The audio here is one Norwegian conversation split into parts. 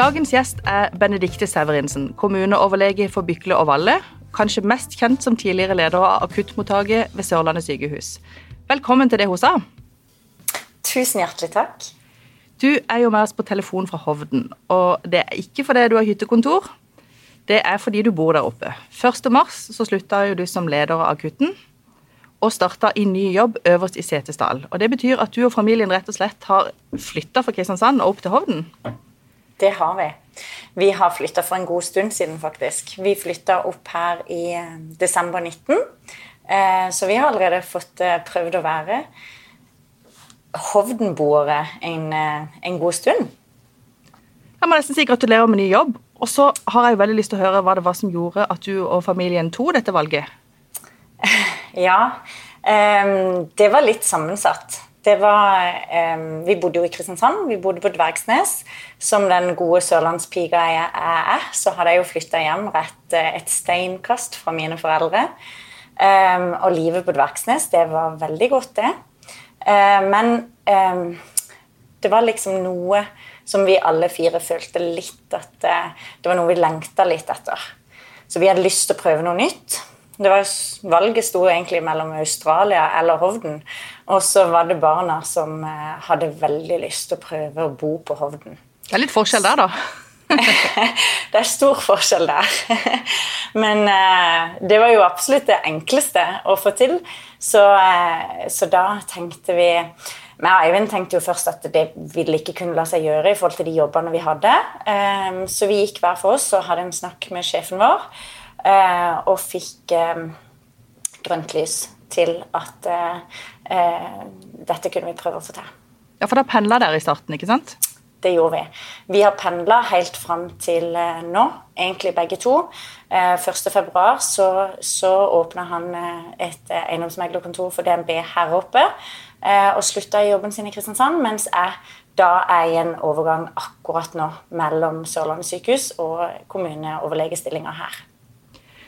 Dagens gjest er Benedikte Severinsen, kommuneoverlege for Bykle og Valle. Kanskje mest kjent som tidligere leder av akuttmottaket ved Sørlandet sykehus. Velkommen til det hun sa. Tusen hjertelig takk. Du er jo med oss på telefon fra Hovden, og det er ikke fordi du har hyttekontor. Det er fordi du bor der oppe. 1. mars så slutta jo du som leder av akutten, og starta i ny jobb øverst i Setesdal. Og Det betyr at du og familien rett og slett har flytta fra Kristiansand og opp til Hovden? Det har vi. Vi har flytta for en god stund siden, faktisk. Vi flytta opp her i eh, desember 19. Eh, så vi har allerede fått eh, prøvd å være Hovden-boere en, en, god stund. Jeg må nesten si gratulerer med ny jobb. Og så har jeg veldig lyst til å høre hva det var som gjorde at du og familien tok dette valget. Ja, det var litt sammensatt. Det var um, Vi bodde jo i Kristiansand, vi bodde på Dvergsnes. Som den gode sørlandspiga jeg er, så hadde jeg jo flytta hjem rett eh, et steinkast fra mine foreldre. Um, og livet på Dvergsnes, det var veldig godt, det. Uh, men um, det var liksom noe som vi alle fire følte litt at uh, Det var noe vi lengta litt etter. Så vi hadde lyst til å prøve noe nytt. Det var, valget sto egentlig mellom Australia eller Hovden. Og så var det barna som eh, hadde veldig lyst til å prøve å bo på Hovden. Det er litt forskjell der, da. det er stor forskjell der. Men eh, det var jo absolutt det enkleste å få til. Så, eh, så da tenkte vi vi og Eivind tenkte jo først at det ville ikke kunne la seg gjøre i forhold til de jobbene vi hadde. Så vi gikk hver for oss og hadde en snakk med sjefen vår. Eh, og fikk eh, grønt lys til at eh, dette kunne vi prøve å få til. Ja, For da pendla dere i starten, ikke sant? Det gjorde vi. Vi har pendla helt fram til nå, egentlig begge to. 1.2 så, så åpna han et eiendomsmeglerkontor for DNB her oppe. Og slutta i jobben sin i Kristiansand, mens jeg da er i en overgang akkurat nå mellom Sørlandet sykehus og kommuneoverlegestillinga her.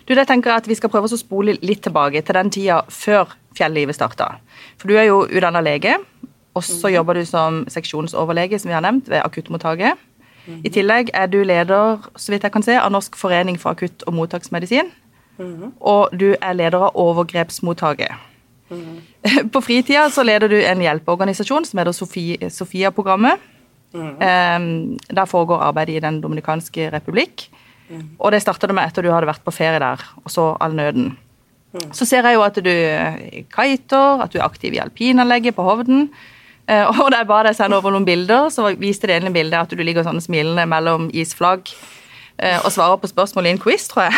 Du, jeg tenker at Vi skal prøve å spole litt tilbake til den tida før fjellivet starta. For du er jo utdanna lege, og så mm. jobber du som seksjonsoverlege som vi har nevnt, ved akuttmottaket. Mm. I tillegg er du leder så vidt jeg kan se, av Norsk forening for akutt- og mottaksmedisin. Mm. Og du er leder av overgrepsmottaket. På fritida så leder du en hjelpeorganisasjon som heter Sofia-programmet. Um, der foregår arbeidet i Den dominikanske republikk. Og det starta du med etter du hadde vært på ferie der, og så all nøden. Mm. Så ser jeg jo at du kiter, at du er aktiv i alpinanlegget på Hovden. Eh, og da jeg ba deg sende over noen bilder, så viste det ene bildet at du ligger sånn smilende mellom isflagg eh, og svarer på spørsmål i en quiz, tror jeg.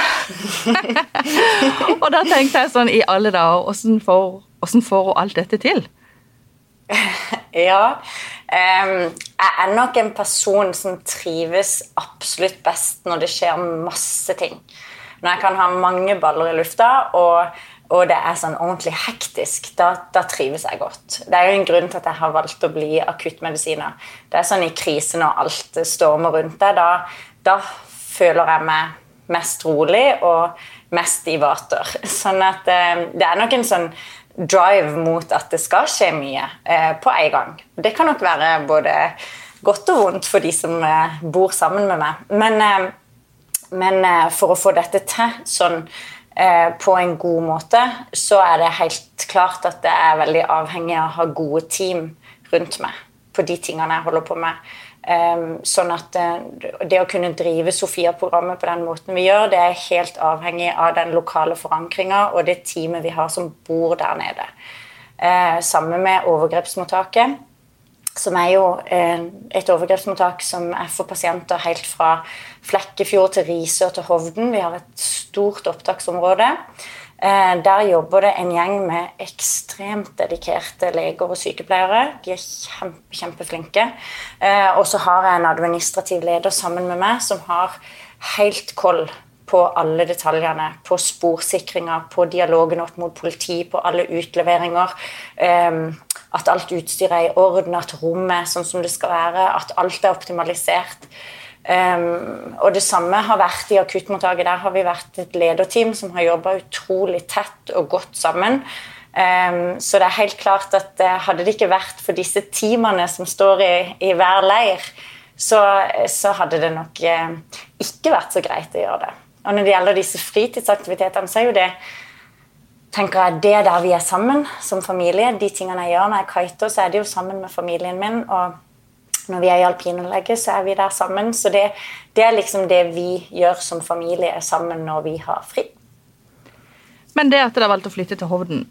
og da tenkte jeg sånn i alle dager, åssen får, hun alt dette til? ja. Jeg er nok en person som trives absolutt best når det skjer masse ting. Når jeg kan ha mange baller i lufta, og, og det er sånn ordentlig hektisk, da, da, trives jeg godt. Det er jo en grunn til at jeg har valgt å bli akuttmedisiner. Det er sånn i krise når alt stormer rundt deg. Da, da føler jeg meg mest rolig og mest i vater. Sånn at det er nok en sånn drive mot at det skal skje mye eh, på en gang. Det kan nok være både godt og vondt for de som eh, bor sammen med meg. Men, eh, men eh, for å få dette til sånn eh, på en god måte, så er det helt klart at det er veldig avhengig av å ha gode team rundt meg på de tingene jeg holder på med. Um, sånn at uh, Det å kunne drive Sofia-programmet på den måten vi gjør, det er helt avhengig av den lokale forankringa og det teamet vi har som bor der nede. Uh, sammen med overgrepsmottaket, som er jo uh, et overgrepsmottak som er for pasienter helt fra Flekkefjord til Risør til Hovden. Vi har et stort opptaksområde. Eh, der jobber det en gjeng med ekstremt dedikerte leger og sykepleiere. De er kjempe, kjempeflinke. Eh, og så har jeg en administrativ leder sammen med meg som har helt koll på alle detaljene. På sporsikringa, på dialogen opp mot politi, på alle utleveringer. Eh, at alt utstyret er i orden, at rommet er sånn som det skal være, at alt er optimalisert. Um, og det samme har vært i akuttmottaket. Der har vi vært et lederteam som har jobba utrolig tett og godt sammen. Um, så det er helt klart at uh, hadde det ikke vært for disse teamene som står i, i hver leir, så, så hadde det nok eh, ikke vært så greit å gjøre det. Og når det gjelder disse fritidsaktivitetene, så er jo det tenker jeg, det er der vi er sammen som familie. De tingene jeg gjør når jeg kiter, så er det jo sammen med familien min. Og når vi er i alpinanlegget, så er vi der sammen. Så det, det, er liksom det vi gjør som familie sammen når vi har fri. Men det at dere valgte å flytte til Hovden,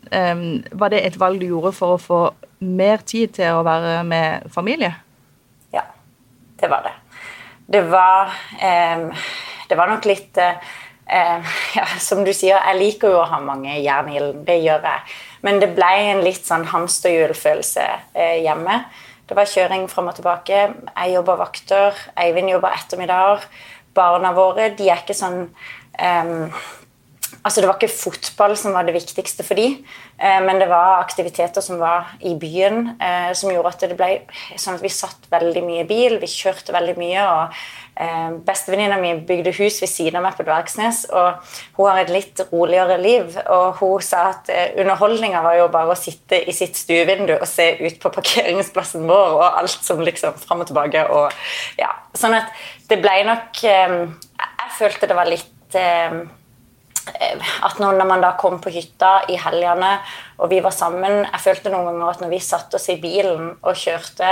var det et valg du gjorde for å få mer tid til å være med familie? Ja, det var det. Det var, um, det var nok litt uh, ja, Som du sier, jeg liker jo å ha mange jern i ilden. Det gjør jeg. Men det ble en litt sånn hamsterhjulfølelse uh, hjemme. Det var kjøring fram og tilbake. Jeg jobber vakter, Eivind jobber ettermiddager. Barna våre de er ikke sånn um, Altså, det var ikke fotball som var det viktigste for de, eh, men det var aktiviteter som var i byen, eh, som gjorde at det ble sånn at vi satt veldig mye i bil, vi kjørte veldig mye. og eh, Bestevenninna mi bygde hus ved siden av meg på Dvergsnes, og hun har et litt roligere liv. Og hun sa at eh, underholdninga var jo bare å sitte i sitt stuevindu og se ut på parkeringsplassen vår og alt som liksom fram og tilbake. og ja, Sånn at det ble nok eh, Jeg følte det var litt eh, at når man da kom på hytta i helgene og vi var sammen Jeg følte noen ganger at når vi satte oss i bilen og kjørte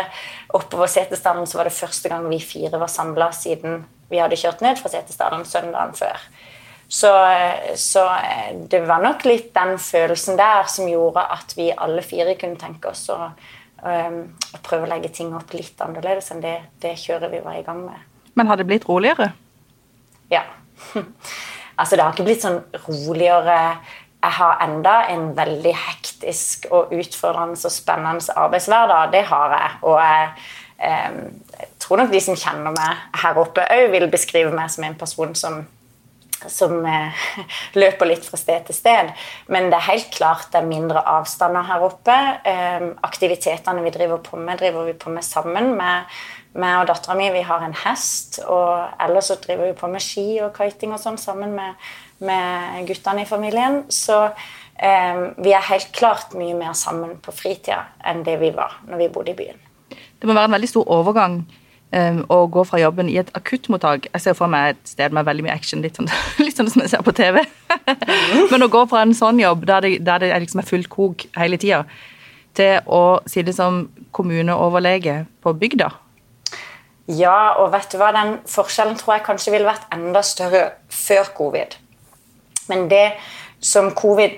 oppover Setesdalen, så var det første gang vi fire var samla siden vi hadde kjørt ned fra Setesdalen søndagen før. Så, så, eh, det var nok litt den følelsen der som gjorde at vi alle fire kunne tenke oss å, um, å prøve å legge ting opp litt annerledes enn det, det kjøret vi var i gang med. Men har det blitt roligere? Ja. Altså, det har ikke blitt sånn roligere. Jeg har enda en veldig hektisk og utfordrende og spennende arbeidshverdag. Det har jeg. Og jeg, eh, tror nok de som kjenner meg her oppe, òg vil beskrive meg som en person som som eh, løper litt fra sted til sted. Men det er helt klart det er mindre avstander her oppe. Eh, aktivitetene vi driver på med, driver vi på med sammen med meg og dattera mi vi har en hest, og ellers så driver vi på med ski og kiting og sånn sammen med, med, guttene i familien. Så eh, vi er helt klart mye mer sammen på fritida enn det vi var når vi bodde i byen. Det må være en veldig stor overgang um, å gå fra jobben i et akuttmottak. Jeg ser for meg et sted med veldig mye action, litt sånn, litt sånn som jeg ser på TV. Men å gå fra en sånn jobb der det, der det liksom er fullt kok hele tida, til å sitte som kommuneoverlege på bygda ja, og vet du hva, den forskjellen tror jeg kanskje ville vært enda større før covid. Men det som covid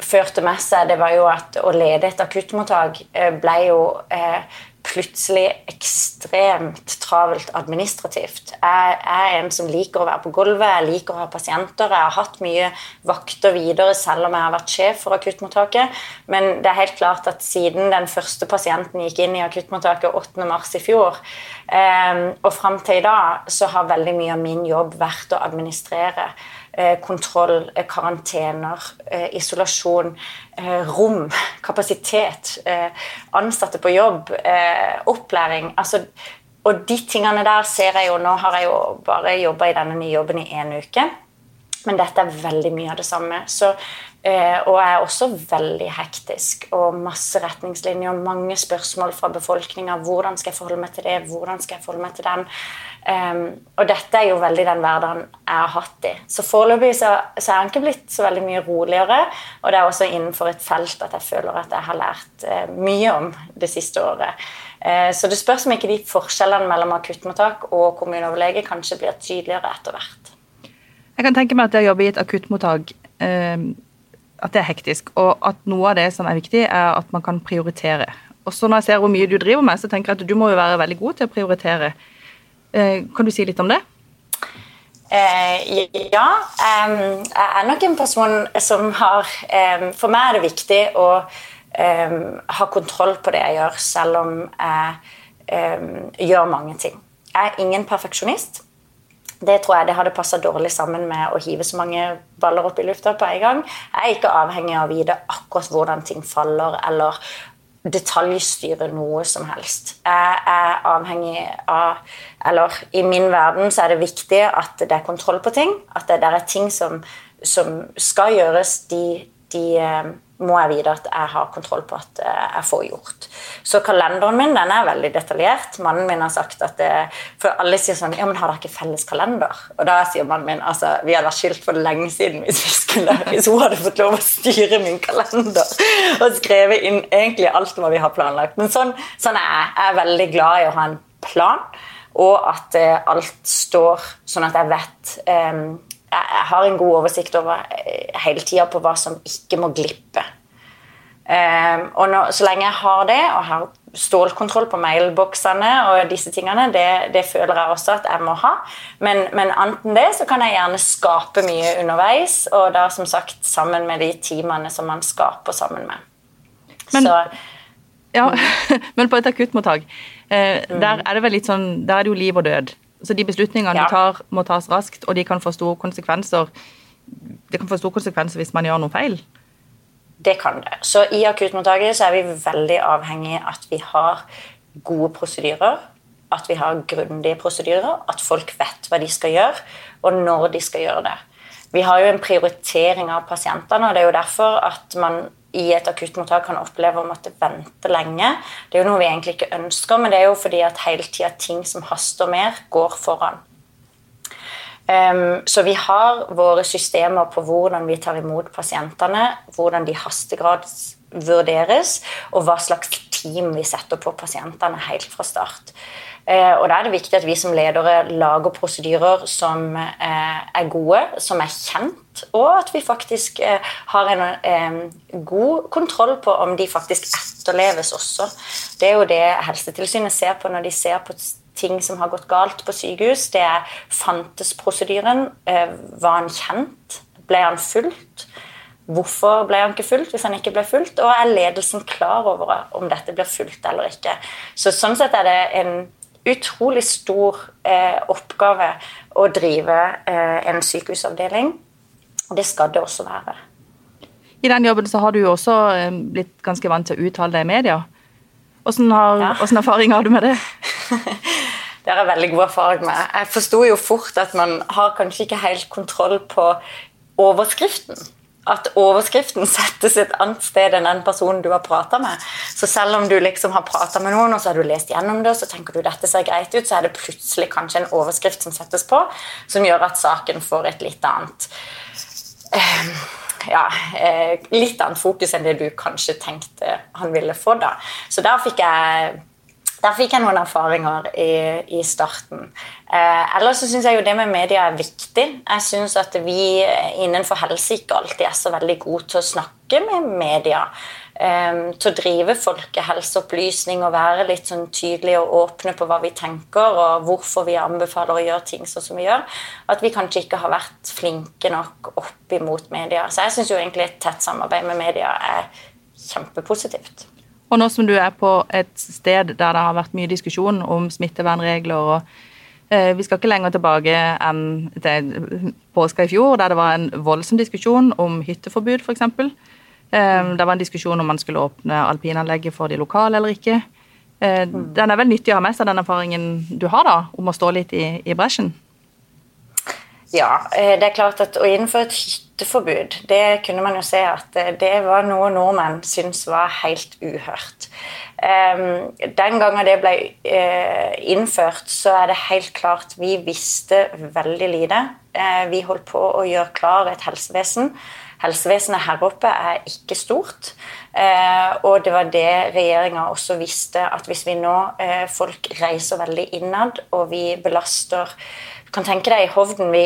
førte med seg, det var jo at å lede et akuttmottak eh, ble jo eh, plutselig ekstremt travelt administrativt. Jeg er en som liker å være på gulvet, jeg liker å ha pasienter. Jeg har hatt mye vakter videre selv om jeg har vært sjef for akuttmottaket. Men det er helt klart at siden den første pasienten gikk inn i akuttmottaket 8.3 i fjor, eh, og fram til i dag, så har veldig mye av min jobb vært å administrere kontroll, eh, karantener, eh, isolasjon, rom, kapasitet, ansatte på jobb, opplæring. altså og de tingene der ser jeg jo Nå har jeg jo bare jobba i denne nye jobben i én uke. Men dette er veldig mye av det samme. Så, og jeg er også veldig hektisk. Og masse retningslinjer, mange spørsmål fra befolkninga. Hvordan skal jeg forholde meg til det? Hvordan skal jeg forholde meg til den? Um, og dette er jo veldig den hverdagen jeg har hatt i. Så foreløpig så, så er den ikke blitt så veldig mye roligere. Og det er også innenfor et felt at jeg føler at jeg har lært uh, mye om det siste året. Uh, så det spørs om ikke de forskjellene mellom akuttmottak og kommuneoverlege kanskje blir tydeligere etter hvert. Jeg kan tenke meg at det å jobbe i et akuttmottak uh, at det er hektisk, og at noe av det som er viktig, er at man kan prioritere. Og så Når jeg ser hvor mye du driver med, så tenker jeg at du må jo være veldig god til å prioritere. Eh, kan du si litt om det? Eh, ja. Um, jeg er nok en person som har um, For meg er det viktig å um, ha kontroll på det jeg gjør, selv om jeg gjør mange ting. Jeg er ingen perfeksjonist. Det tror jeg det hadde passa dårlig sammen med å hive så mange baller opp i lufta på en gang. Jeg er ikke avhengig av å vite akkurat hvordan ting faller, eller detaljstyre noe som helst. Jeg er avhengig av Eller i min verden så er det viktig at det er kontroll på ting. At det der er ting som, som skal gjøres. De de eh, må jeg vite at jeg har kontroll på at eh, jeg får gjort. Så kalenderen min den er veldig detaljert. Mannen min har sagt at det, For alle sier sånn Ja, men har dere ikke felles kalender? Og da sier mannen min altså, vi hadde vært skilt for lenge siden hvis, vi skulle, hvis hun hadde fått lov å styre min kalender og skrevet inn egentlig alt hva vi har planlagt. Men sånn, sånn er jeg. Jeg er veldig glad i å ha en plan, og at alt står sånn at jeg vet um, jeg har en god oversikt over eh, hele tida på hva som ikke må glippe. Um, og når, så lenge jeg har det, og har stålkontroll på mailboksene og disse tingene, det, det, føler jeg også at jeg må ha. Men, men anten det så kan jeg gjerne skape mye underveis, og da som sagt sammen med de teamene som man skaper sammen med. Men, så, ja, men på et akuttmottak, eh, mm. der er det vel litt sånn, der er det jo liv og død. Så de beslutningene ja. du tar, må tas raskt, og de kan få store konsekvenser. Det kan få store konsekvenser hvis man gjør noe feil. Det kan det. Så i akuttmottaket så er vi veldig avhengig av at vi har gode prosedyrer. At vi har grundige prosedyrer, at folk vet hva de skal gjøre, og når de skal gjøre det. Vi har jo en prioritering av pasientene, og det er jo derfor at man i et akuttmottak kan oppleve å måtte vente lenge. Det er jo noe vi egentlig ikke ønsker, men det er jo fordi at hele tida ting som haster mer, går foran. Um, så vi har våre systemer på hvordan vi tar imot pasientene, hvordan de hastegrads vurderes, og hva slags team vi setter på pasientene helt fra start. Eh, og Da er det viktig at vi som ledere lager prosedyrer som eh, er gode, som er kjent, og at vi faktisk eh, har en god kontroll på om de faktisk etterleves også. Det er jo det Helsetilsynet ser på når de ser på ting som har gått galt på sykehus. Det er fantes prosedyren? Var han kjent? Ble han fulgt? Hvorfor ble han ikke fulgt hvis han ikke ble fulgt? Og er ledelsen klar over om dette blir fulgt eller ikke? Så Sånn sett er det en utrolig stor eh, oppgave å drive eh, en sykehusavdeling. Det skal det også være. I den jobben så har du jo også eh, blitt ganske vant til å uttale deg i media. Hvordan, har, ja. hvordan erfaring har du med det? det har jeg veldig god erfaring med. Jeg forsto jo fort at man har kanskje ikke helt kontroll på overskriften at overskriften settes et annet sted enn den personen du har prata med. Så selv om du liksom har prata med noen, og så har du lest gjennom det, og så tenker du dette ser greit ut, så er det plutselig kanskje en overskrift som settes på, som gjør at saken får et litt annet eh, ja, eh, litt annet fokus enn det du kanskje tenkte han ville få. da. Så der fikk jeg der fikk jeg noen erfaringer i, i starten. Eh, ellers så syns jeg jo det med media er viktig. Jeg syns at vi innenfor helse ikke alltid er så veldig gode til å snakke med media. Eh, til å drive folkehelseopplysning og være litt sånn tydelige og åpne på hva vi tenker, og hvorfor vi anbefaler å gjøre ting sånn som vi gjør. At vi kanskje ikke har vært flinke nok opp imot media. Så jeg syns jo egentlig et tett samarbeid med media er kjempepositivt. Og nå som du er på et sted der det har vært mye diskusjon om smittevernregler og eh, Vi skal ikke lenger tilbake enn til påska i fjor, der det var en voldsom diskusjon om hytteforbud, f.eks. Eh, det var en diskusjon om man skulle åpne alpinanlegget for de lokale eller ikke. Eh, den er vel nyttig å ha med seg, den erfaringen du har da, om å stå litt i, i bresjen? Ja, eh, det er klart at å innføre et hytteforbud, det kunne man jo se at eh, det var noe nordmenn syntes var helt uhørt. Den gangen det ble eh, innført, så er det helt klart vi visste veldig lite. Vi holdt på å gjøre klar et helsevesen. Helsevesenet her oppe er ikke stort. og det var det regjeringa også visste, at hvis vi nå folk reiser veldig innad, og vi belaster kan tenke deg i Hovden vi,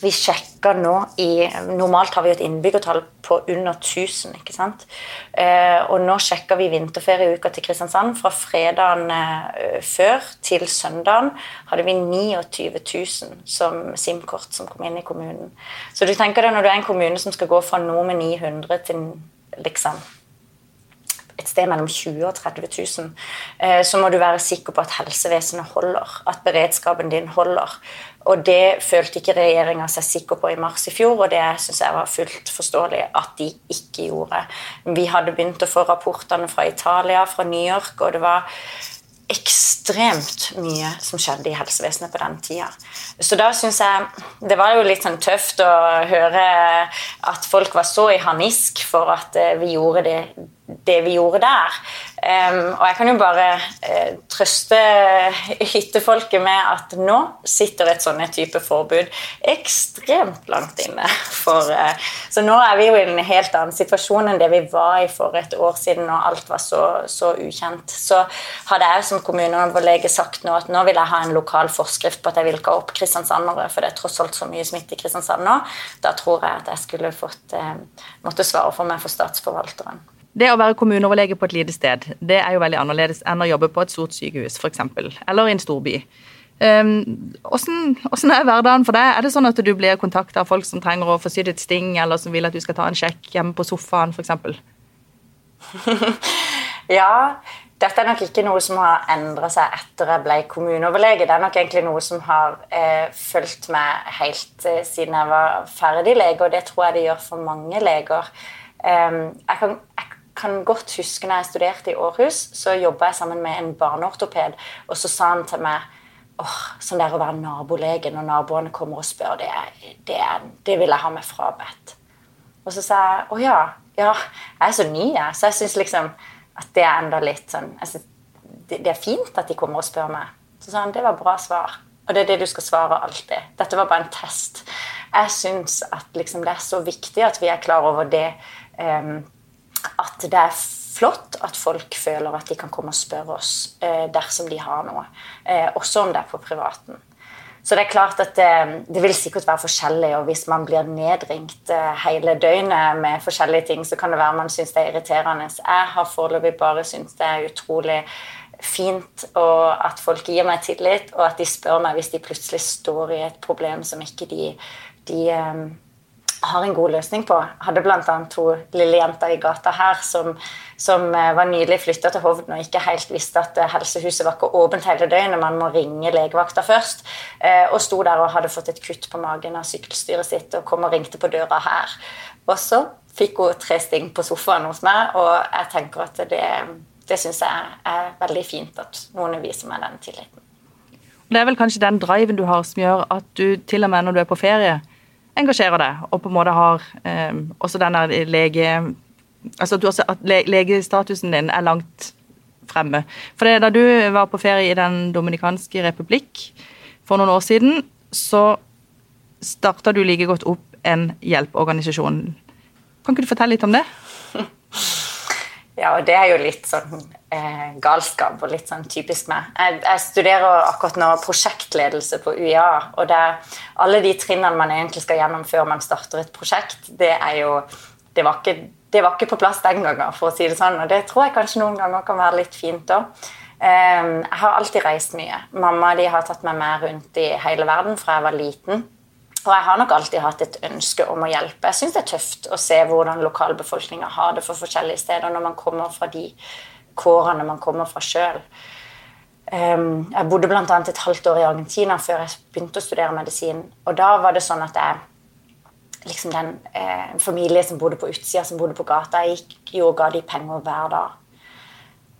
vi sjekker nå i Normalt har vi et innbyggertall på under 1000. ikke sant? Eh, og nå sjekker vi vinterferieuka til Kristiansand. Fra fredagen eh, før til søndagen hadde vi 29 000 som SIM-kort som kom inn i kommunen. Så du tenker deg når du er en kommune som skal gå fra noe med 900 til liksom et sted mellom 20 og 30 000, eh, så må du være sikker på at helsevesenet holder, at beredskapen din holder. Og det følte ikke regjeringa seg sikker på i mars i fjor, og det syns jeg var fullt forståelig at de ikke gjorde. Vi hadde begynt å få rapportene fra Italia, fra New York, og det var ekstremt mye som skjedde i helsevesenet på den tida. Så da syns jeg Det var jo litt sånn tøft å høre at folk var så i harnisk for at eh, vi gjorde det, det vi gjorde der. Um, og jeg kan jo bare uh, trøste hyttefolket med at nå sitter et sånne type forbud ekstremt langt inne. For, uh, så nå er vi jo i en helt annen situasjon enn det vi var i for et år siden når alt var så, så ukjent. Så hadde jeg som kommuneoverlege sagt nå at nå vil jeg ha en lokal forskrift på at jeg vil ikke ha opp kristiansandere, for det er tross alt så mye smitte i Kristiansand nå, da tror jeg at jeg skulle fått uh, måtte svare for meg for statsforvalteren. Det å være kommuneoverlege på et lite sted det er jo veldig annerledes enn å jobbe på et stort sykehus eksempel, eller i en storby. Um, hvordan, hvordan, er hverdagen for deg? Er det sånn at du blir kontakta av folk som trenger å få sydd et sting, eller som vil at du skal ta en sjekk hjemme på sofaen f.eks.? ja, dette er nok ikke noe som har endra seg etter jeg ble kommuneoverlege. Det er nok egentlig noe som har eh, fulgt meg helt eh, siden jeg var ferdig lege, og det tror jeg det gjør for mange leger. Um, jeg, kan, jeg, kan godt huske når jeg studerte i Århus, så jobba jeg sammen med en barneortoped, og så sa han til meg åh, sånn der å være nabolege når naboene kommer og spør, det, det, det vil jeg ha meg frabedt. Og så sa jeg å ja, ja, jeg er så ny, jeg, så jeg syns liksom at det er enda litt sånn synes, det, det, er fint at de kommer og spør meg. Så sa han det var bra svar. Og det er det du skal svare alltid. Dette var bare en test. Jeg syns at liksom, det er så viktig at vi er klar over det. Um, at det er flott at folk føler at de kan komme og spørre oss eh, dersom de har noe. Eh, også om det er på privaten. Så det er klart at det, eh, det, vil sikkert være forskjellig, og hvis man blir nedringt hele døgnet med forskjellige ting, så kan det være man syns det er irriterende. Jeg har foreløpig bare syntes det er utrolig fint og at folk gir meg tillit, og at de spør meg hvis de plutselig står i et problem som ikke de, de har en god løsning på. Hadde bl.a. to lille jenter i gata her som, som eh, var nylig flytta til Hovden og ikke helt visste at eh, helsehuset var ikke åpent hele døgnet, man må ringe legevakta først. Eh, og sto der og hadde fått et kutt på magen av sykkelstyret sitt og kom og ringte på døra her. Og så fikk hun tre sting på sofaen hos meg, og jeg tenker at det, det syns jeg er veldig fint at noen viser meg den tilliten. Det er vel kanskje den driven du har som gjør at du til og med når du er på ferie, engasjerer deg, og på en måte har eh, også denne lege... Altså at, også, at legestatusen din er langt fremme. For det, Da du var på ferie i Den dominikanske republikk for noen år siden, så starta du like godt opp en hjelpeorganisasjon. Kan ikke du fortelle litt om det? Ja, og det er jo litt sånn eh, galskap og litt sånn typisk meg. Jeg, jeg, studerer akkurat nå prosjektledelse på UiA, og det alle de trinnene man egentlig skal gjennom før man starter et prosjekt, det er jo Det var ikke, det var ikke på plass den gangen, for å si det sånn, og det tror jeg kanskje noen ganger kan være litt fint òg. Eh, jeg har alltid reist mye. Mamma de har tatt meg med rundt i hele verden fra jeg var liten. Og jeg har nok alltid hatt et ønske om å hjelpe. Jeg syns det er tøft å se hvordan lokalbefolkninga har det for forskjellige steder når man kommer fra de kårene man kommer fra sjøl. Ehm, jeg bodde bl.a. et halvt år i Argentina før jeg begynte å studere medisin. Og da var det sånn at jeg liksom den eh, familie som bodde på utsida, som bodde på gata, jeg gikk jo og ga de penger hver dag.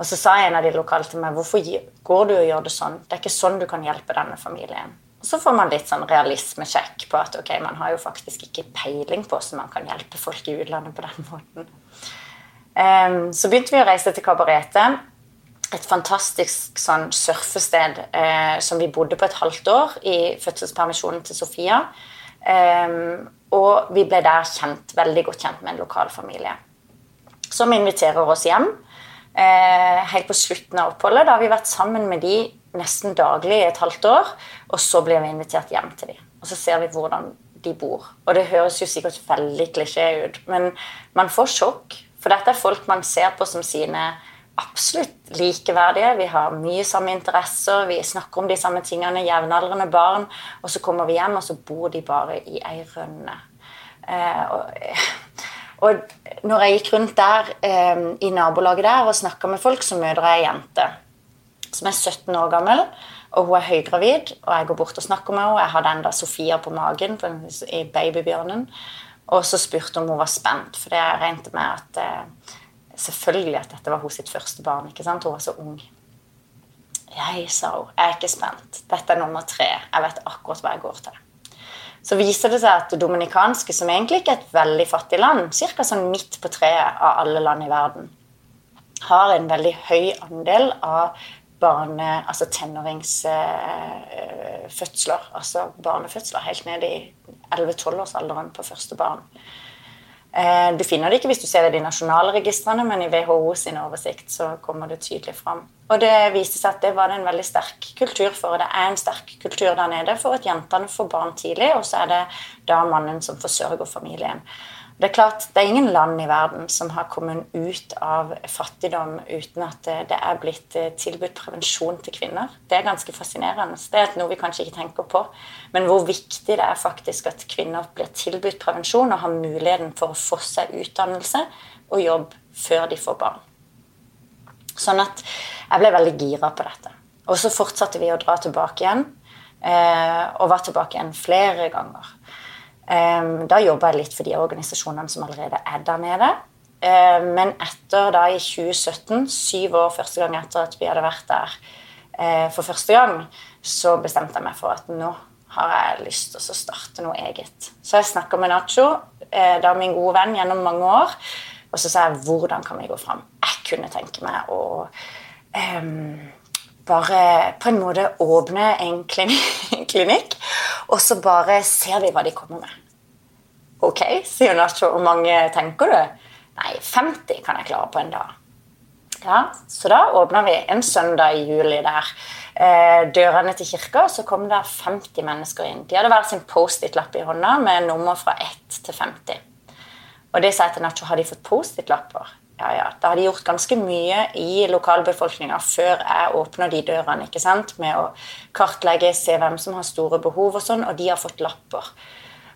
Og så sa en av de lokale til meg hvorfor går du og gjør det sånn? Det er ikke sånn du kan hjelpe denne familien. Og så får man litt sånn realismesjekk på at ok, man har jo faktisk ikke peiling på hvordan man kan hjelpe folk i utlandet på den måten. Um, så begynte vi å reise til Kabaretet. Et fantastisk sånn surfested uh, som vi bodde på et halvt år i fødselspermisjonen til Sofia. Um, og vi ble der kjent, veldig godt kjent med en lokal familie. Som inviterer oss hjem. Uh, helt på slutten av oppholdet. Da har vi vært sammen med de nesten daglig i et halvt år. Og så blir vi invitert hjem til dem. Og så ser vi hvordan de bor. Og det høres jo sikkert veldig klisjé ut, men man får sjokk. For dette er folk man ser på som sine absolutt likeverdige. Vi har mye samme interesser, vi snakker om de samme tingene, jevnaldrende barn. Og så kommer vi hjem, og så bor de bare i ei rønne. Eh, og, og, når jeg gikk rundt der eh, i nabolaget der og snakka med folk, så møter jeg ei jente som er 17 år gammel. Og hun er høygravid, og jeg går bort og snakker med henne. Jeg hadde enda Sofia på magen i babybjørnen. Og så spurte hun om hun var spent, for jeg regnet med at eh, selvfølgelig at dette var hun sitt første barn. ikke sant? Hun var så ung. Jeg, sa hun, jeg er ikke spent. Dette er nummer tre. Jeg vet akkurat hva jeg går til. Så viser det seg at det dominikanske, som egentlig ikke er et veldig fattig land, ca. sånn midt på treet av alle land i verden, har en veldig høy andel av barne, altså tenåringsfødsler. Eh, altså barnefødsler helt ned i 11-12-årsalderen på første barn. Eh, du finner det ikke hvis du ser det i de nasjonale registrene, men i WHO sin oversikt så kommer det tydelig fram. Og det viste seg at det var det en veldig sterk kultur for. Og det er en sterk kultur der nede for at jentene får barn tidlig, og så er det da mannen som forsørger familien. Det er klart, det er ingen land i verden som har kommet ut av fattigdom uten at det er blitt eh, tilbudt prevensjon til kvinner. Det er ganske fascinerende. Det er noe vi kanskje ikke tenker på. Men hvor viktig det er faktisk at kvinner blir tilbudt prevensjon og har muligheten for å få seg utdannelse og jobb før de får barn. Sånn at jeg ble veldig gira på dette. Og så fortsatte vi å dra tilbake igjen, eh, og var tilbake igjen flere ganger. Da jobba jeg litt for de organisasjonene som allerede er der nede. Men etter da i 2017, syv år første gang etter at vi hadde vært der eh, for første gang, så bestemte jeg meg for at nå har jeg lyst til å starte noe eget. Så jeg snakka med Nacho, eh, da min gode venn, gjennom mange år. Og så sa jeg hvordan kan vi gå fram? Jeg kunne tenke meg å um, bare på en måte åpne en klinikk, og så bare ser vi hva de kommer med. Ok, sier Nacho. Hvor mange tenker du? Nei, 50 kan jeg klare på en dag. Ja, Så da åpna vi en søndag i juli der. Eh, dørene til kirka, så kom det 50 mennesker inn. De hadde hver sin Post-It-lapp i hånda med nummer fra 1 til 50. Og det sa jeg til Nacho, har de fått Post-It-lapper? Ja, ja. Da har de gjort ganske mye i lokalbefolkninga før jeg åpna de dørene. ikke sant? Med å kartlegge, se hvem som har store behov og sånn, og de har fått lapper.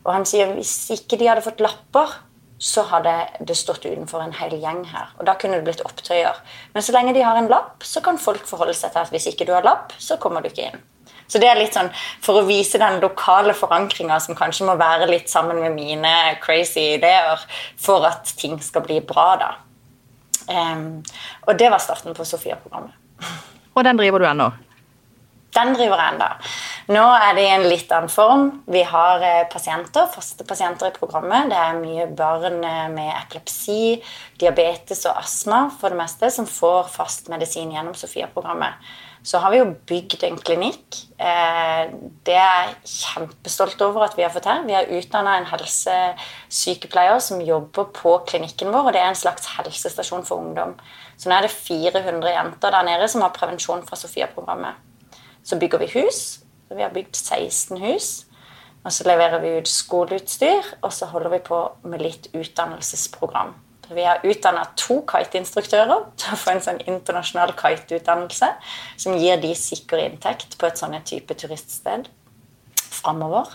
Og han sier hvis ikke de hadde fått lapper, så hadde det stått utenfor en hel gjeng her. Og da kunne det blitt opptøyer. Men så lenge de har en lapp, så kan folk forholde seg til at hvis ikke du har lapp, så kommer du ikke inn. Så det er litt sånn for å vise den lokale forankringa som kanskje må være litt sammen med mine crazy ideer for at ting skal bli bra, da. Um, og det var starten på Sofia-programmet. Og den driver du ennå? Den driver jeg ennå. Nå er det i en litt annen form. Vi har eh, pasienter, faste pasienter i programmet. Det er mye barn eh, med epilepsi, diabetes og astma for det meste som får fast medisin gjennom Sofia-programmet. Så har vi jo bygd en klinikk. Eh, det er jeg kjempestolt over at vi har fått her. Vi har utdanna en helsesykepleier som jobber på klinikken vår, og det er en slags helsestasjon for ungdom. Så nå er det 400 jenter der nede som har prevensjon fra Sofia-programmet. Så bygger vi hus. Vi har bygd 16 hus. Og så leverer vi ut skoleutstyr, og så holder vi på med litt utdannelsesprogram. Vi har utdanna to kiteinstruktører til å få en sånn internasjonal kiteutdannelse som gir de sikker inntekt på et sånn type turiststed framover.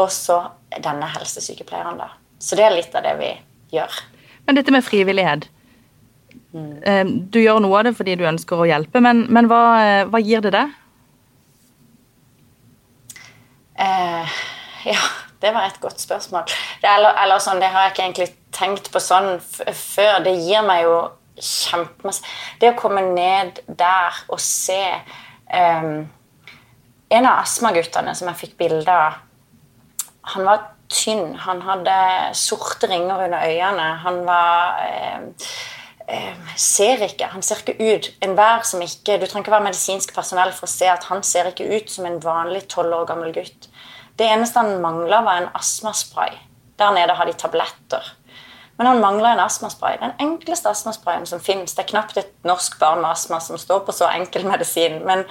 Og så denne helsesykepleieren, da. Så det er litt av det vi gjør. Men dette med frivillighet mm. Du gjør noe av det fordi du ønsker å hjelpe, men, men hva, hva gir det deg? Eh, ja, det var et godt spørsmål. Det, eller, eller sånn, det har jeg ikke egentlig tenkt på sånn før. Det gir meg jo kjempemasse Det å komme ned der og se um, En av astmaguttene som jeg fikk bilde av, han var tynn. Han hadde sorte ringer under øynene. Han var um, ser ikke. Han ser ikke ut Enhver som ikke Du trenger ikke være medisinsk personell for å se at han ser ikke ut som en vanlig tolv år gammel gutt. Det eneste han mangla, var en astmaspray. Der nede har de tabletter. Men han mangla en astmaspray. Den enkleste astmasprayen som finnes. Det er knapt et norsk barn med astma som står på så enkel medisin. Men,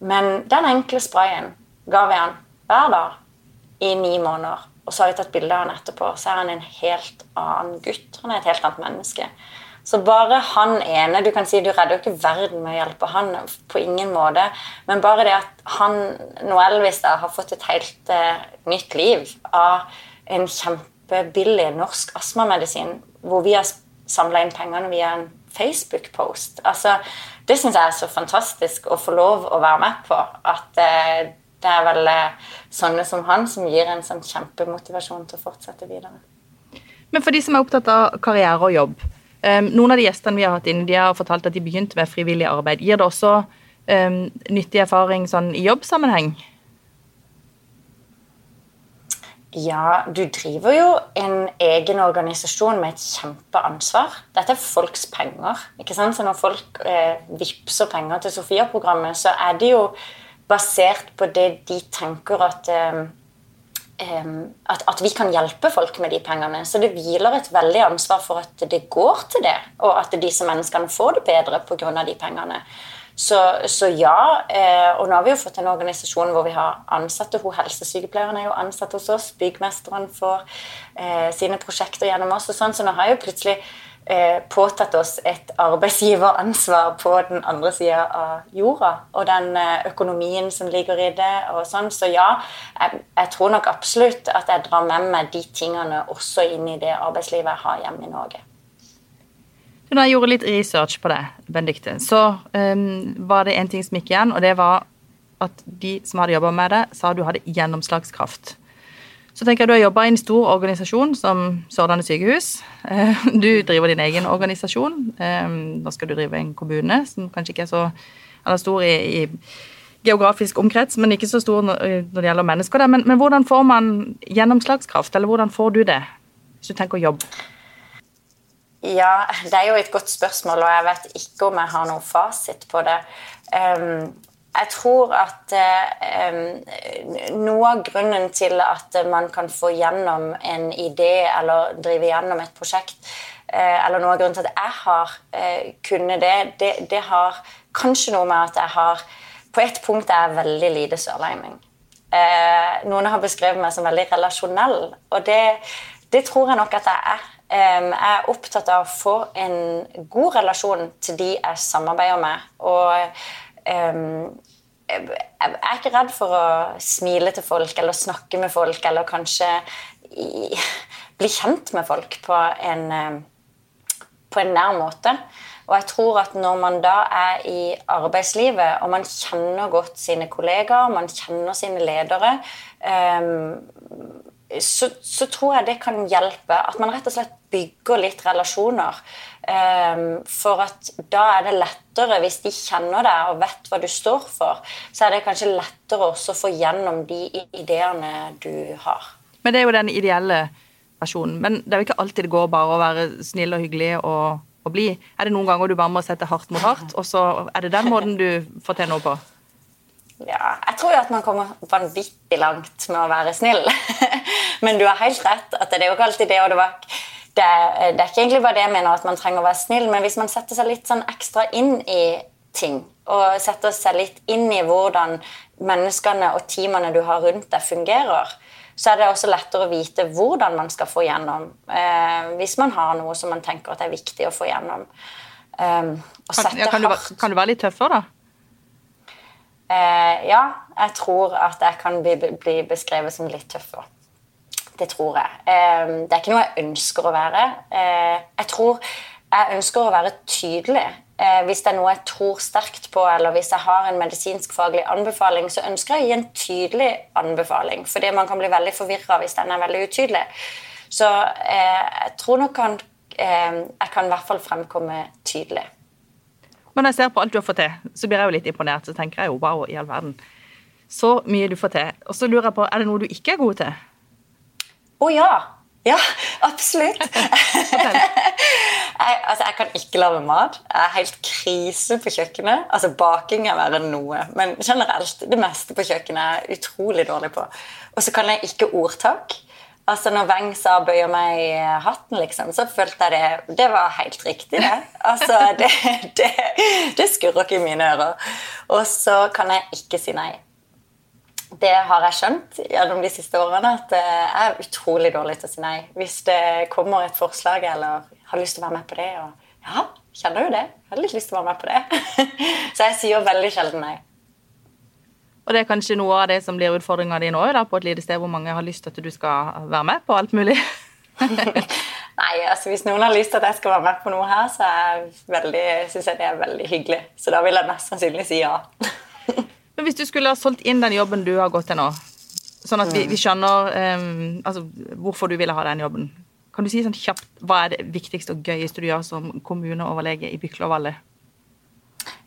men den enkle sprayen ga vi han hver dag i ni måneder. Og så har vi tatt bilde av han etterpå, så er han en helt annen gutt. Han er et helt annet menneske. Så bare han ene Du kan si du redder jo ikke verden med å hjelpe han, på ingen måte. Men bare det at han, Noelvis, da, har fått et helt uh, nytt liv av en kjempebillig norsk astmamedisin, hvor vi har samla inn pengene via en Facebook-post. Altså, det syns jeg er så fantastisk å få lov å være med på. At eh, det er vel eh, sånne som han som gir en sånn kjempemotivasjon til å fortsette videre. Men for de som er opptatt av karriere og jobb, noen av de gjestene vi har hatt inne, de har fortalt at de begynte med frivillig arbeid. Gir det også um, nyttig erfaring sånn i jobbsammenheng? Ja, du driver jo en egen organisasjon med et kjempeansvar. Dette er folks penger. ikke sant? Så når folk eh, vippser penger til Sofia-programmet, så er det jo basert på det de tenker at, eh, at, at vi kan hjelpe folk med de pengene. Så det hviler et veldig ansvar for at det går til det, og at disse menneskene får det bedre pga. de pengene. Så, så ja. Eh, og nå har vi jo fått en organisasjon hvor vi har ansatte. Hun helsesykepleieren er jo ansatt hos oss. Byggmesteren får eh, sine prosjekter gjennom oss. og sånn, Så nå har jeg jo plutselig eh, påtatt oss et arbeidsgiveransvar på den andre sida av jorda. Og den eh, økonomien som ligger i det. og sånn, Så ja, jeg, jeg, tror nok absolutt at jeg drar med meg de tingene også inn i det arbeidslivet jeg har hjemme i Norge. Når jeg gjorde litt research på det, Benedicte, så um, var det en ting som gikk igjen, og det var at de som hadde jobba med det, sa du hadde gjennomslagskraft. Så tenker jeg Du har jobba i en stor organisasjon som Sørlandet sykehus. Eh, du driver din egen organisasjon. Nå skal du drive en kommune som kanskje ikke er så eller stor i, i geografisk omkrets, men ikke så stor når, det gjelder mennesker. Men, men hvordan får man gjennomslagskraft, eller hvordan får du det, hvis du tenker jobb? Ja, det er jo et godt spørsmål, og jeg vet ikke om jeg har noen fasit på det. Um, jeg tror at um, noe av grunnen til at man kan få gjennom en idé eller drive gjennom et prosjekt, uh, eller noe av grunnen til at jeg har uh, kunnet det, det, det, har kanskje noe med at jeg har På et punkt er jeg veldig lite sørlending. Noen har beskrevet meg som veldig relasjonell, og det, det tror jeg nok at jeg er. Jeg er opptatt av å få en god relasjon til de jeg samarbeider med. Og jeg er ikke redd for å smile til folk eller snakke med folk eller kanskje bli kjent med folk på en, på en nær måte. Og jeg tror at når man da er i arbeidslivet, og man kjenner godt sine kollegaer, man kjenner sine ledere så, så, tror jeg det kan hjelpe. At man rett og slett bygger litt relasjoner. Um, for at da er det lettere, hvis de kjenner deg og vet hva du står for, så er det kanskje lettere også å få gjennom de ideene du har. Men det er jo den ideelle versjonen. Men det er jo ikke alltid det går bare å være snill og hyggelig og, og bli. Er det noen ganger du bare må sette hardt mot hardt, og så er det den måten du får til noe på? Ja, jeg tror jo at man kommer vanvittig langt med å være snill. Men du har helt rett. at Det er jo ikke alltid det. og det, var, det, det er ikke egentlig bare det jeg mener at man trenger å være snill, men hvis man setter seg litt sånn ekstra inn i ting, og setter seg litt inn i hvordan menneskene og teamene du har rundt deg, fungerer, så er det også lettere å vite hvordan man skal få gjennom eh, hvis man har noe som man tenker at er viktig å få gjennom. Um, kan, ja, kan, du, kan, du, være litt tøffere, da? Eh, ja, jeg tror at jeg kan bli, bli beskrevet som litt tøffere. Det tror jeg. Eh, det er ikke noe jeg ønsker å være. Eh, jeg tror jeg ønsker å være tydelig. Eh, hvis det er noe jeg tror sterkt på, eller hvis jeg har en medisinsk-faglig anbefaling, så ønsker jeg å gi en tydelig anbefaling, fordi man kan bli veldig forvirra hvis den er veldig utydelig. Så eh, jeg tror nok kan, jeg kan i hvert fall fremkomme tydelig. Men når jeg ser på alt du har fått til, så blir jeg jo litt imponert. Så tenker jeg jo wow, i all verden. Så mye du får til. Og så lurer jeg på, er det noe du ikke er god til? Å oh, ja. Ja, absolutt. jeg, altså, jeg kan ikke lage mat. Jeg er helt krise på kjøkkenet. Altså, Baking er verre enn noe, men generelt det meste på kjøkkenet er jeg utrolig dårlig på. Og så kan jeg ikke ordtak. Altså Når Weng sa 'bøyer meg i hatten', liksom, så følte jeg det Det var helt riktig, det. Altså, det, det, det skurrer ikke i mine ører. Og så kan jeg ikke si nei. Det har jeg skjønt gjennom de siste årene, at jeg er utrolig dårlig til å si nei. Hvis det kommer et forslag eller har lyst til å være med på det, og ja, kjenner jo det. Jeg har litt lyst til å være med på det. Så jeg sier veldig sjelden nei. Og det er kanskje noe av det som blir utfordringa di nå, da, på et lite sted hvor mange har lyst til at du skal være med på alt mulig? Nei, altså hvis noen har lyst til at jeg skal være med på noe her, så syns jeg det er veldig hyggelig. Så da vil jeg mest sannsynlig si ja. Men hvis du skulle ha solgt inn den jobben du har gått til nå, sånn at vi, vi skjønner um, altså, hvorfor du ville ha den jobben, kan du si sånn kjapt hva er det viktigste og gøyeste du gjør som kommuneoverlege i Byklovallet?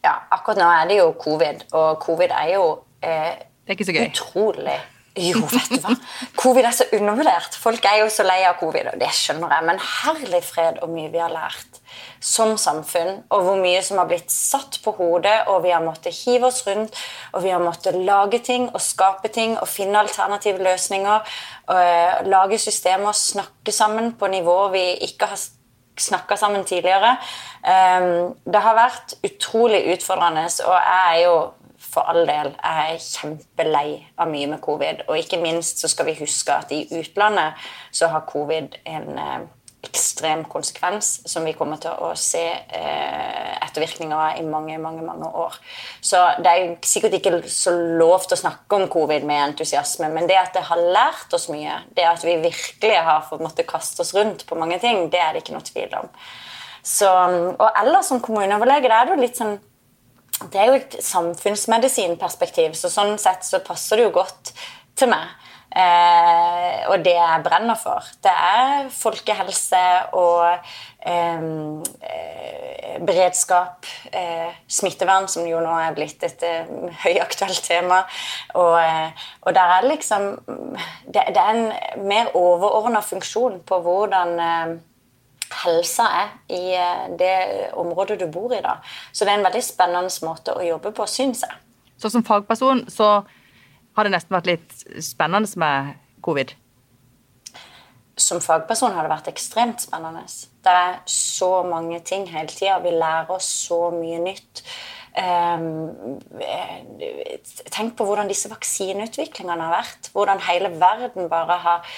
Ja, akkurat nå er det jo covid, og covid er jo eh, Det er ikke så gøy. utrolig Jo, vet du hva? Covid er så undervurdert. Folk er jo så lei av covid, og det skjønner jeg. Men herlig fred og mye vi har lært som samfunn, og hvor mye som har blitt satt på hodet, og vi har måttet hive oss rundt, og vi har måttet lage ting og skape ting og finne alternative løsninger. Og, lage systemer, snakke sammen på nivåer vi ikke har snakka sammen tidligere. Um, det har vært utrolig utfordrende, og jeg er jo for all del jeg er kjempelei av mye med covid. Og ikke minst så skal vi huske at i utlandet så har covid en eh, ekstrem konsekvens som vi kommer til å se eh, ettervirkninger av i mange mange, mange år. Så det er sikkert ikke så lov til å snakke om covid med entusiasme, men det at det har lært oss mye, det at vi virkelig har fått måtte kaste oss rundt på mange ting, det er det ikke noe tvil om. Så, og ellers som kommuneoverlege, det er jo litt sånn det er jo et samfunnsmedisinperspektiv, så sånn sett så passer det jo godt til meg. Eh, og det jeg brenner for, det er folkehelse og eh, eh beredskap. Eh, smittevern, som jo nå er blitt et eh, høyaktuelt tema. Og, eh, og, der er liksom Det, det er en mer overordna funksjon på hvordan helsa er i eh, det området du bor i. da. Så det er en veldig spennende måte å jobbe på, syns jeg. Så som fagperson så har det nesten vært litt spennende med covid? Som fagperson har det vært ekstremt spennende. Det er så mange ting hele tida. Vi lærer oss så mye nytt. Um, tenk på hvordan disse vaksineutviklingene har vært. Hvordan hele verden bare har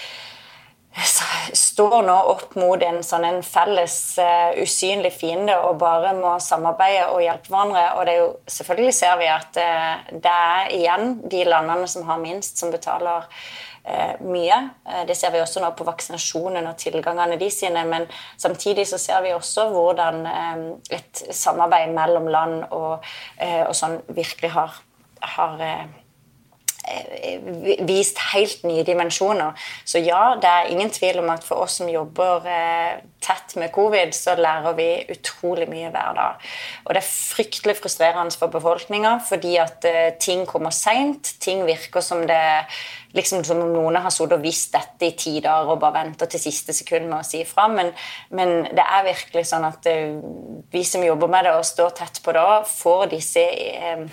står nå opp mot en sånn en felles uh, usynlig fiende og bare må samarbeide og hjelpe hverandre. Og det er jo, selvfølgelig ser vi at uh, det er igjen de landene som har minst, som betaler uh, mye. det ser vi også nå på vaksinasjonen og tilgangene de sine. Men samtidig så ser vi også hvordan et samarbeid mellom land og, og sånn virkelig har, har vist helt nye dimensjoner. Så ja, det er ingen tvil om at for oss som jobber eh, tett med covid, så lærer vi utrolig mye hver dag. Og det er fryktelig frustrerende for befolkninga fordi at eh, ting kommer seint. Ting virker som det liksom som om noen har sittet og visst dette i ti dager og bare venter til siste sekund med å si ifra. Men, men, det er virkelig sånn at vi som jobber med det og står tett på det, får disse eh,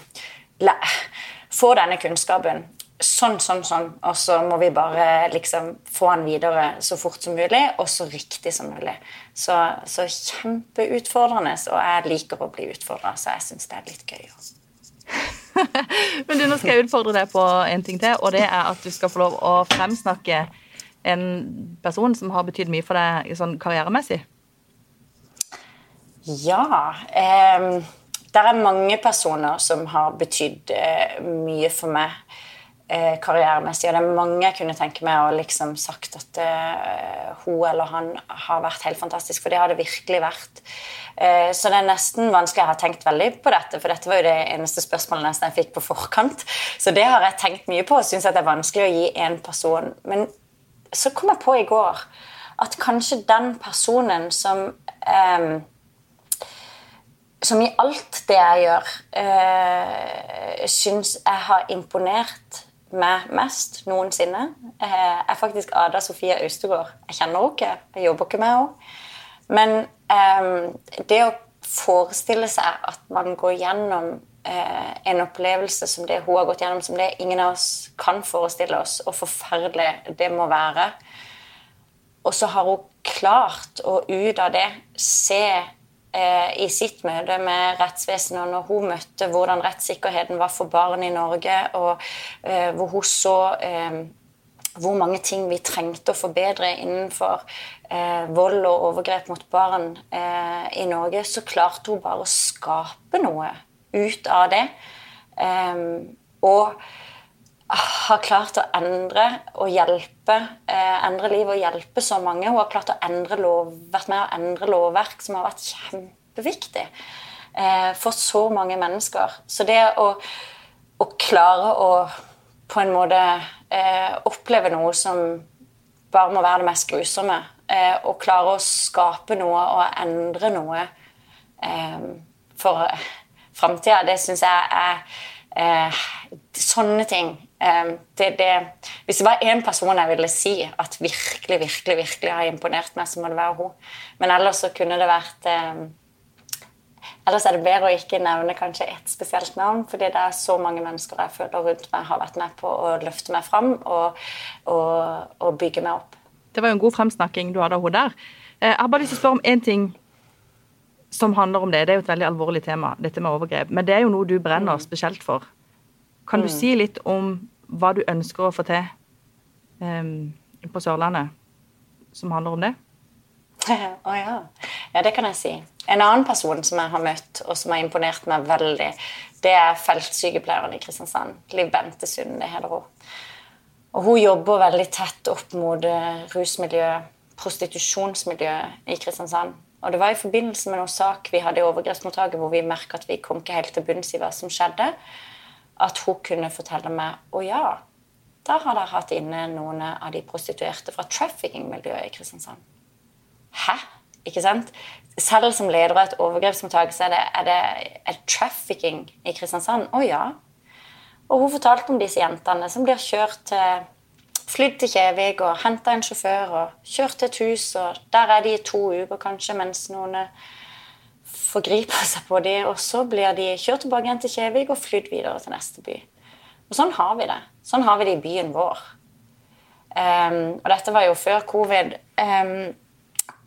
få denne kunnskapen. Sånn, sånn, sånn. Og så må vi bare liksom få den videre så fort som mulig, og så riktig som mulig. Så, så kjempeutfordrende. Og jeg liker å bli utfordra, så jeg syns det er litt gøy. Men du, nå skal jeg utfordre deg på en ting til, og det er at du skal få lov å fremsnakke en person som har betydd mye for deg sånn karrieremessig. Ja. Eh, det er mange personer som har betydd eh, mye for meg eh, karrieremessig. Og det er mange jeg kunne tenke meg å liksom sagt at eh, hun eller han har vært helt fantastisk. For det har det virkelig vært. Så det er nesten vanskelig. Jeg har tenkt veldig på dette, for dette var jo det eneste spørsmålet nesten jeg fikk på forkant. Så det har jeg tenkt mye på og syns det er vanskelig å gi én person. Men så kom jeg på i går at kanskje den personen som eh, som i alt det jeg gjør, eh, syns jeg har imponert meg mest noensinne, eh, er faktisk Ada Sofie Austegård. Jeg kjenner henne ikke, jeg jobber ikke med henne. Men eh, det å forestille seg at man går gjennom eh, en opplevelse som det hun har gått gjennom, som det ingen av oss kan forestille oss, og forferdelig det må være Og så har hun klart å ut av det se i sitt møte med rettsvesenet, når hun møtte hvordan rettssikkerheten var for barn i Norge, og eh, hvor hun så eh, hvor mange ting vi trengte å forbedre innenfor eh, vold og overgrep mot barn eh, i Norge, så klarte hun bare å skape noe ut av det. Eh, og har klart å endre og hjelpe eh, endre liv og hjelpe så mange. Hun har klart å endre lov, vært med å endre lovverk som har vært kjempeviktig eh, for så mange mennesker. Så det å, å klare å på en måte eh, oppleve noe som bare må være det mest grusomme, eh, og klare å skape noe og endre noe eh, for framtida, det syns jeg er eh, Sånne ting. Eh, det, det, hvis det var én person jeg ville si at virkelig, virkelig, virkelig har imponert meg, så må det være hun. Men ellers så kunne det vært eh, Ellers er det bedre å ikke nevne kanskje ett spesielt navn, fordi det er så mange mennesker jeg føler rundt meg har vært med på å løfte meg fram og, og, og bygge meg opp. Det var jo en god fremsnakking du hadde av henne der. Eh, jeg har bare lyst til å spørre om én ting som handler om det. Det er jo et veldig alvorlig tema, dette med overgrep. Men det er jo noe du brenner mm. spesielt for. Kan du mm. si litt om hva du ønsker å få til um, på Sørlandet, som handler om det? Å oh, ja. ja. det kan jeg si. En annen person som jeg har møtt, og som har imponert meg veldig, det er feltsykepleieren i Kristiansand. Liv Bente det heter hun. Og hun jobber veldig tett opp mot eh, rusmiljøet, prostitusjonsmiljøet i Kristiansand. Og det var i forbindelse med noen sak vi hadde i overgrepsmottaket hvor vi merka at vi kom ikke helt til bunns i hva som skjedde, at hun kunne fortelle meg å ja, da har dere hatt inne noen av de prostituerte fra trafficking-miljøet i Kristiansand. Hæ? Ikke sant? Selv som leder av et overgrepsmottak så er det, er det er trafficking i Kristiansand. Å ja. Og hun fortalte om disse jentene som blir kjørt til Flydd til Kjevik og henta en sjåfør og kjørt til et hus, og der er de i to uker kanskje mens noen forgriper seg på dem, og så blir de kjørt tilbake igjen til Kjevik og flydd videre til neste by. Og sånn har vi det. Sånn har vi det i byen vår. Um, og dette var jo før covid. Um,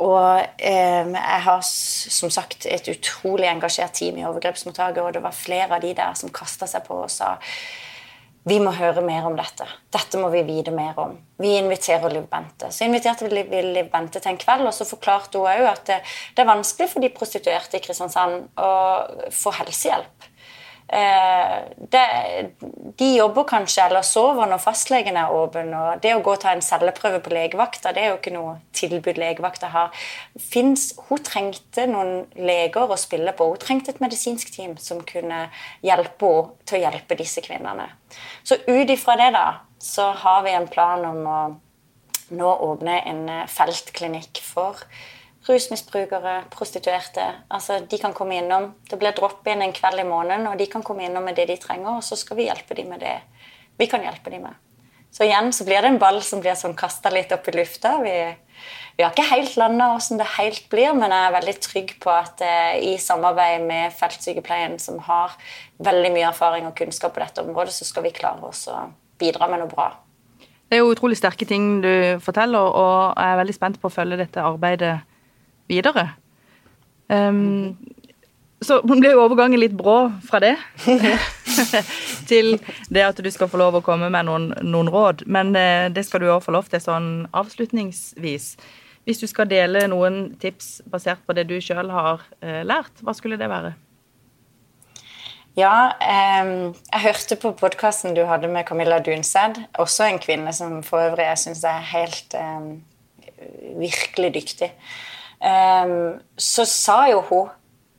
og um, jeg har som sagt et utrolig engasjert team i overgrepsmottaket, og det var flere av de der som kasta seg på og sa vi må høre mer om dette. Dette må vi vite mer om. Vi inviterer Liv Bente. Så inviterte vi Liv Bente til en kveld, og så forklarte hun òg at det, det, er vanskelig for de prostituerte i Kristiansand å få helsehjelp. Eh, det, de jobber kanskje eller sover når fastlegen er åpen. og Det å gå og ta en celleprøve på legevakta det er jo ikke noe tilbud legevakta har. Finns, hun trengte noen leger å spille på. Hun trengte et medisinsk team som kunne hjelpe henne til å hjelpe disse kvinnene. Så ut ifra det da, så har vi en plan om å nå åpne en feltklinikk for rusmisbrukere, prostituerte. Altså, De kan komme innom. Det blir drop-in en kveld i måneden, og de kan komme innom med det de trenger, og så skal vi hjelpe dem med det vi kan hjelpe dem med. Så igjen så blir det en ball som blir sånn kasta litt opp i lufta. Vi, vi har ikke helt landa åssen det helt blir, men jeg er veldig trygg på at eh, i samarbeid med feltsykepleien, som har veldig mye erfaring og kunnskap på dette området, så skal vi klare oss å bidra med noe bra. Det er jo utrolig sterke ting du forteller, og jeg er veldig spent på å følge dette arbeidet videre. Um, så blir jo overgangen litt brå fra det til det at du skal få lov å komme med noen, noen råd. Men eh, det skal du òg få lov til sånn avslutningsvis. Hvis du skal dele noen tips basert på det du sjøl har eh, lært, hva skulle det være? Ja, eh, jeg hørte på podkasten du hadde med Camilla Dunsed. Også en kvinne som for øvrig jeg syns er helt ehm, virkelig dyktig. Så sa jo hun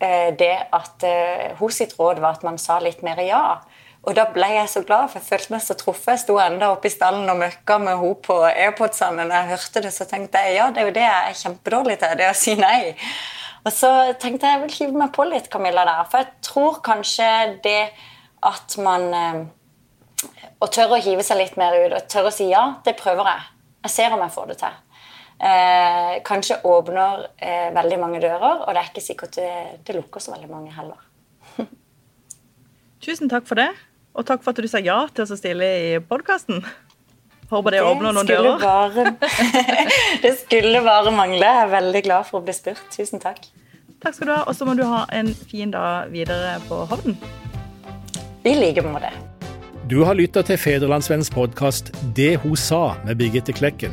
eh, det at uh, hun sitt råd var at man sa litt mer ja. Og da ble jeg så glad, for jeg følte meg så truffet. Jeg sto enda oppe i stallen og møkka med henne på AirPodsene. Når jeg hørte det, så tenkte jeg ja, det er jo det jeg er kjempedårlig til, det å si nei. Og så tenkte jeg jeg vil hive meg på litt, Camilla, der. For jeg tror kanskje det at man eh, Å tørre å hive seg litt mer ut og tørre å si ja, det prøver jeg. Jeg ser om jeg får det til eh, kanskje åpner eh, veldig mange dører, og det er ikke sikkert det, det lukker så veldig mange heller. Tusen takk for det, og takk for at du sa ja til å stille i podkasten. Håper det, det åpner noen dører. Bare, det skulle bare mangle. Jeg er veldig glad for å bli spurt. Tusen takk. Takk skal du ha, og så må du ha en fin dag videre på Hovden. I like måte. Du har lytta til Federlandsvennens podkast 'Det hun sa' med Birgitte Klekken.